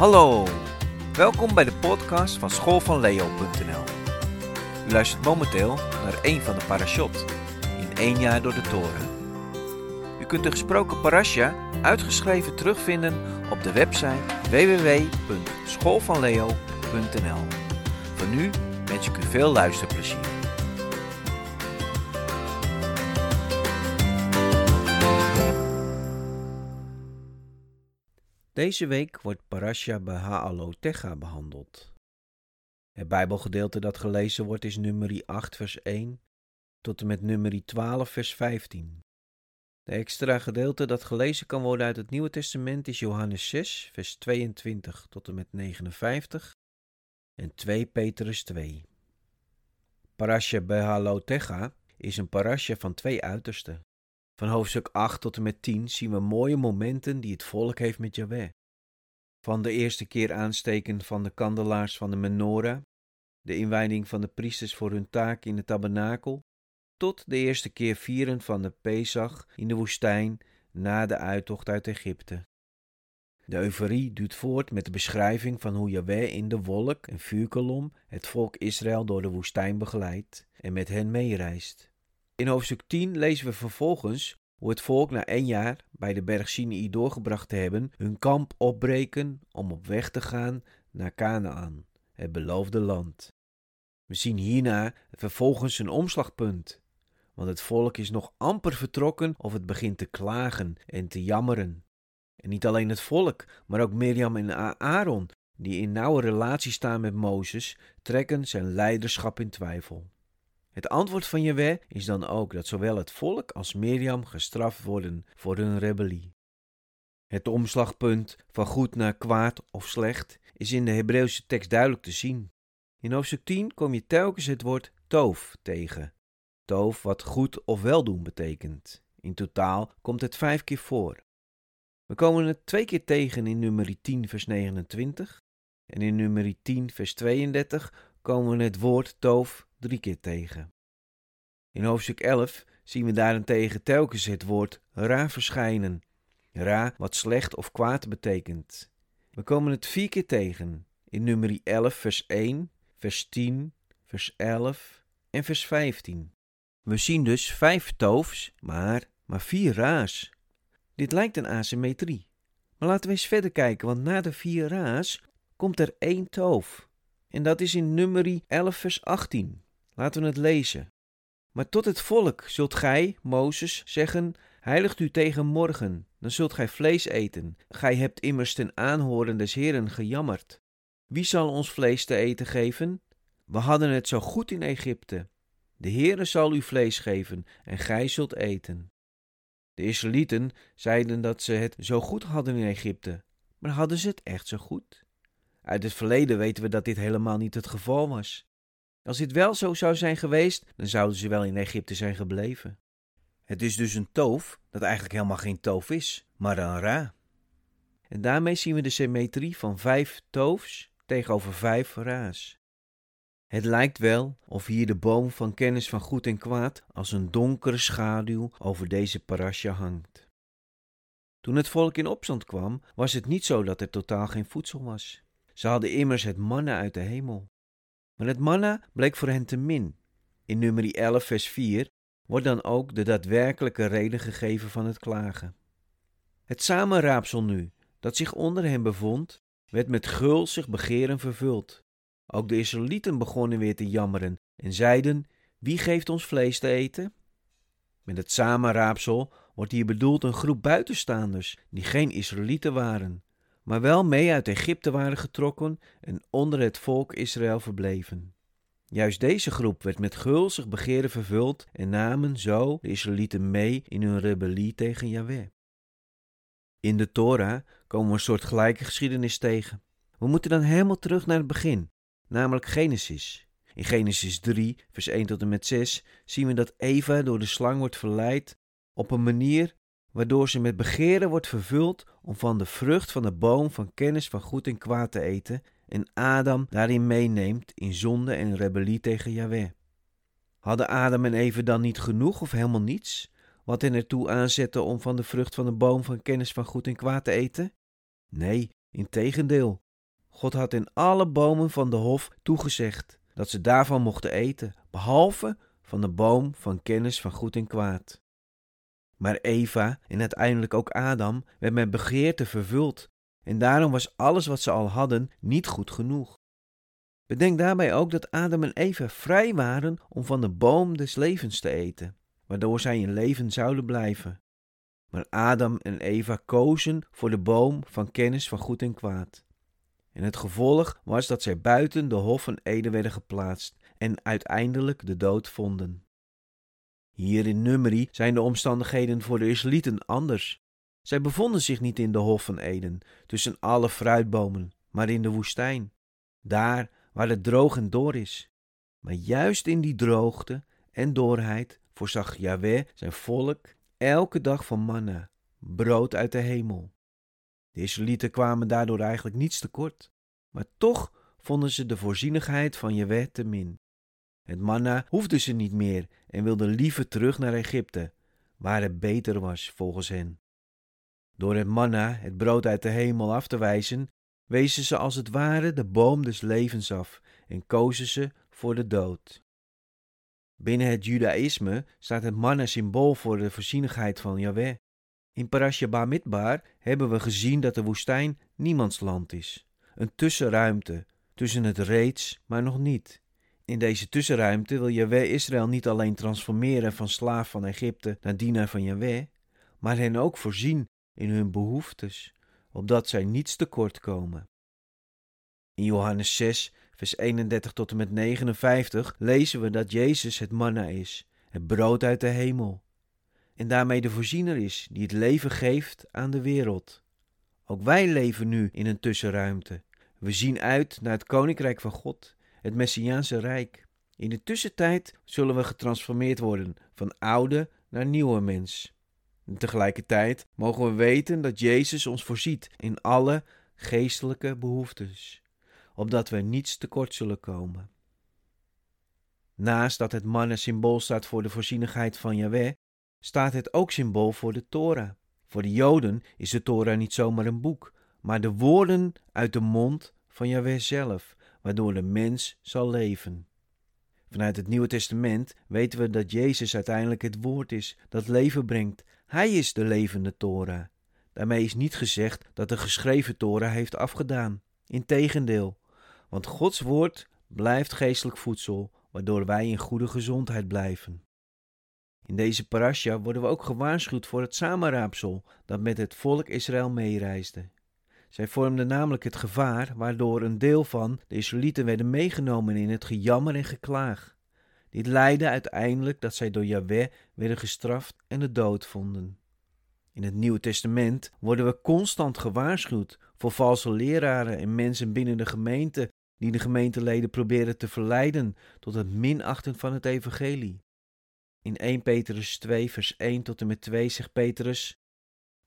Hallo, welkom bij de podcast van schoolvanleo.nl. U luistert momenteel naar een van de parashot in één jaar door de toren. U kunt de gesproken parasha uitgeschreven terugvinden op de website www.schoolvanleo.nl. Voor nu wens ik u veel luisterplezier. Deze week wordt Parasha Beha'alotecha behandeld. Het Bijbelgedeelte dat gelezen wordt is nummer 8 vers 1 tot en met nummer 12 vers 15. De extra gedeelte dat gelezen kan worden uit het Nieuwe Testament is Johannes 6 vers 22 tot en met 59 en 2 Petrus 2. Parasha Beha'alotecha is een parasha van twee uitersten. Van hoofdstuk 8 tot en met 10 zien we mooie momenten die het volk heeft met Yahweh. Van de eerste keer aansteken van de kandelaars van de menorah, de inwijding van de priesters voor hun taak in de tabernakel, tot de eerste keer vieren van de Pesach in de woestijn na de uittocht uit Egypte. De euforie duurt voort met de beschrijving van hoe Yahweh in de wolk en vuurkolom het volk Israël door de woestijn begeleidt en met hen meereist. In hoofdstuk 10 lezen we vervolgens hoe het volk na één jaar bij de berg Sinai doorgebracht te hebben, hun kamp opbreken om op weg te gaan naar Canaan, het beloofde land. We zien hierna vervolgens een omslagpunt, want het volk is nog amper vertrokken of het begint te klagen en te jammeren. En niet alleen het volk, maar ook Mirjam en Aaron, die in nauwe relatie staan met Mozes, trekken zijn leiderschap in twijfel. Het antwoord van Jewe is dan ook dat zowel het volk als Mirjam gestraft worden voor hun rebellie. Het omslagpunt van goed naar kwaad of slecht is in de Hebreeuwse tekst duidelijk te zien. In hoofdstuk 10 kom je telkens het woord toof tegen. Toof wat goed of weldoen betekent. In totaal komt het vijf keer voor. We komen het twee keer tegen in nummer 10 vers 29 en in nummer 10 vers 32 komen we het woord toof drie keer tegen. In hoofdstuk 11 zien we daarentegen telkens het woord ra verschijnen. Ra wat slecht of kwaad betekent. We komen het vier keer tegen in nummer 11 vers 1, vers 10, vers 11 en vers 15. We zien dus vijf toofs, maar, maar vier ra's. Dit lijkt een asymmetrie. Maar laten we eens verder kijken, want na de vier ra's komt er één toof. En dat is in nummer 11 vers 18. Laten we het lezen. Maar tot het volk zult gij, Mozes, zeggen: Heiligt u tegen morgen, dan zult gij vlees eten. Gij hebt immers ten aanhoren des Heren gejammerd. Wie zal ons vlees te eten geven? We hadden het zo goed in Egypte. De Heere zal u vlees geven, en gij zult eten. De Israëlieten zeiden dat ze het zo goed hadden in Egypte, maar hadden ze het echt zo goed? Uit het verleden weten we dat dit helemaal niet het geval was. Als dit wel zo zou zijn geweest, dan zouden ze wel in Egypte zijn gebleven. Het is dus een toof dat eigenlijk helemaal geen toof is, maar een ra. En daarmee zien we de symmetrie van vijf toofs tegenover vijf ra's. Het lijkt wel of hier de boom van kennis van goed en kwaad als een donkere schaduw over deze parasha hangt. Toen het volk in opstand kwam, was het niet zo dat er totaal geen voedsel was. Ze hadden immers het manna uit de hemel. Maar het manna bleek voor hen te min. In nummer 11 vers 4 wordt dan ook de daadwerkelijke reden gegeven van het klagen. Het samenraapsel nu, dat zich onder hen bevond, werd met gulzig begeren vervuld. Ook de Israëlieten begonnen weer te jammeren en zeiden: Wie geeft ons vlees te eten? Met het samenraapsel wordt hier bedoeld een groep buitenstaanders die geen Israëlieten waren, maar wel mee uit Egypte waren getrokken en onder het volk Israël verbleven. Juist deze groep werd met gulzig begeren vervuld en namen zo de Israëlieten mee in hun rebellie tegen Yahweh. In de Torah komen we een soort gelijke geschiedenis tegen. We moeten dan helemaal terug naar het begin, namelijk Genesis. In Genesis 3, vers 1 tot en met 6 zien we dat Eva door de slang wordt verleid op een manier waardoor ze met begeren wordt vervuld om van de vrucht van de boom van kennis van goed en kwaad te eten en Adam daarin meeneemt in zonde en rebellie tegen Yahweh. Hadden Adam en Eva dan niet genoeg of helemaal niets, wat hen ertoe aanzette om van de vrucht van de boom van kennis van goed en kwaad te eten? Nee, integendeel, God had in alle bomen van de hof toegezegd dat ze daarvan mochten eten, behalve van de boom van kennis van goed en kwaad. Maar Eva en uiteindelijk ook Adam werd met begeerte vervuld en daarom was alles wat ze al hadden niet goed genoeg. Bedenk daarbij ook dat Adam en Eva vrij waren om van de boom des levens te eten, waardoor zij in leven zouden blijven. Maar Adam en Eva kozen voor de boom van kennis van goed en kwaad. En het gevolg was dat zij buiten de Hof van Eden werden geplaatst en uiteindelijk de dood vonden. Hier in Numeri zijn de omstandigheden voor de Israëlieten anders. Zij bevonden zich niet in de Hof van Eden, tussen alle fruitbomen, maar in de woestijn, daar waar het droog en door is. Maar juist in die droogte en doorheid voorzag Yahweh zijn volk elke dag van manna, brood uit de hemel. De Israëlieten kwamen daardoor eigenlijk niets tekort, maar toch vonden ze de voorzienigheid van Yahweh te min. Het manna hoefde ze niet meer en wilden liever terug naar Egypte, waar het beter was volgens hen. Door het manna, het brood uit de hemel, af te wijzen, wezen ze als het ware de boom des levens af en kozen ze voor de dood. Binnen het Judaïsme staat het manna symbool voor de voorzienigheid van Yahweh. In Parasha Bamidbar hebben we gezien dat de woestijn niemands land is, een tussenruimte tussen het reeds, maar nog niet. In deze tussenruimte wil Yahweh Israël niet alleen transformeren van slaaf van Egypte naar dienaar van Yahweh, maar hen ook voorzien in hun behoeftes, opdat zij niets tekort komen. In Johannes 6, vers 31 tot en met 59 lezen we dat Jezus het manna is, het brood uit de hemel, en daarmee de voorziener is die het leven geeft aan de wereld. Ook wij leven nu in een tussenruimte. We zien uit naar het koninkrijk van God, het Messiaanse rijk. In de tussentijd zullen we getransformeerd worden van oude naar nieuwe mens. En tegelijkertijd mogen we weten dat Jezus ons voorziet in alle geestelijke behoeftes, opdat we niets tekort zullen komen. Naast dat het mannen symbool staat voor de voorzienigheid van Yahweh, staat het ook symbool voor de Torah. Voor de Joden is de Torah niet zomaar een boek, maar de woorden uit de mond van Yahweh zelf, waardoor de mens zal leven. Vanuit het Nieuwe Testament weten we dat Jezus uiteindelijk het woord is dat leven brengt. Hij is de levende Torah. Daarmee is niet gezegd dat de geschreven Torah heeft afgedaan. Integendeel, want Gods woord blijft geestelijk voedsel, waardoor wij in goede gezondheid blijven. In deze parasha worden we ook gewaarschuwd voor het samenraapsel dat met het volk Israël meereisde. Zij vormden namelijk het gevaar waardoor een deel van de Israëlieten werden meegenomen in het gejammer en geklaag. Dit leidde uiteindelijk dat zij door Yahweh werden gestraft en de dood vonden. In het Nieuwe Testament worden we constant gewaarschuwd voor valse leraren en mensen binnen de gemeente die de gemeenteleden proberen te verleiden tot het minachten van het evangelie. In 1 Petrus 2 vers 1 tot en met 2 zegt Petrus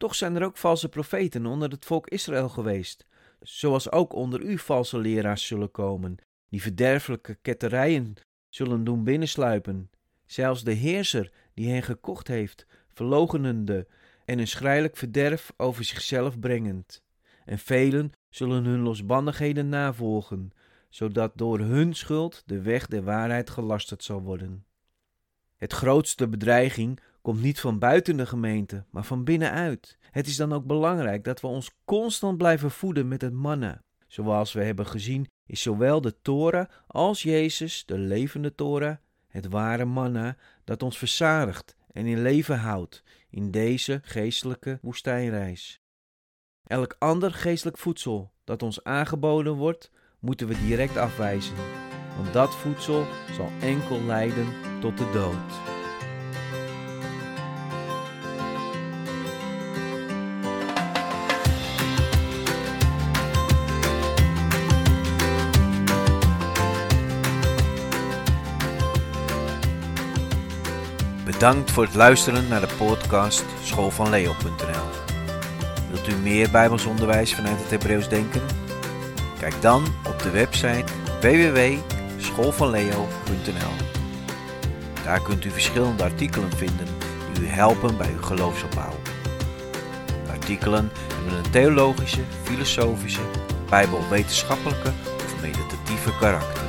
toch zijn er ook valse profeten onder het volk Israël geweest, zoals ook onder u valse leraars zullen komen, die verderfelijke ketterijen zullen doen binnensluipen. Zelfs de heerser die hen gekocht heeft, verlogenende en een schrijlijk verderf over zichzelf brengend. En velen zullen hun losbandigheden navolgen, zodat door hun schuld de weg der waarheid gelasterd zal worden. Het grootste bedreiging komt niet van buiten de gemeente, maar van binnenuit. Het is dan ook belangrijk dat we ons constant blijven voeden met het manna. Zoals we hebben gezien, is zowel de Torah als Jezus, de levende Torah, het ware manna dat ons verzadigt en in leven houdt in deze geestelijke woestijnreis. Elk ander geestelijk voedsel dat ons aangeboden wordt, moeten we direct afwijzen, want dat voedsel zal enkel leiden tot de dood. Bedankt voor het luisteren naar de podcast schoolvanleo.nl. Wilt u meer Bijbelsonderwijs vanuit het Hebreeuws denken? Kijk dan op de website www.schoolvanleo.nl. Daar kunt u verschillende artikelen vinden die u helpen bij uw geloofsopbouw. Artikelen hebben een theologische, filosofische, bijbelwetenschappelijke of meditatieve karakter.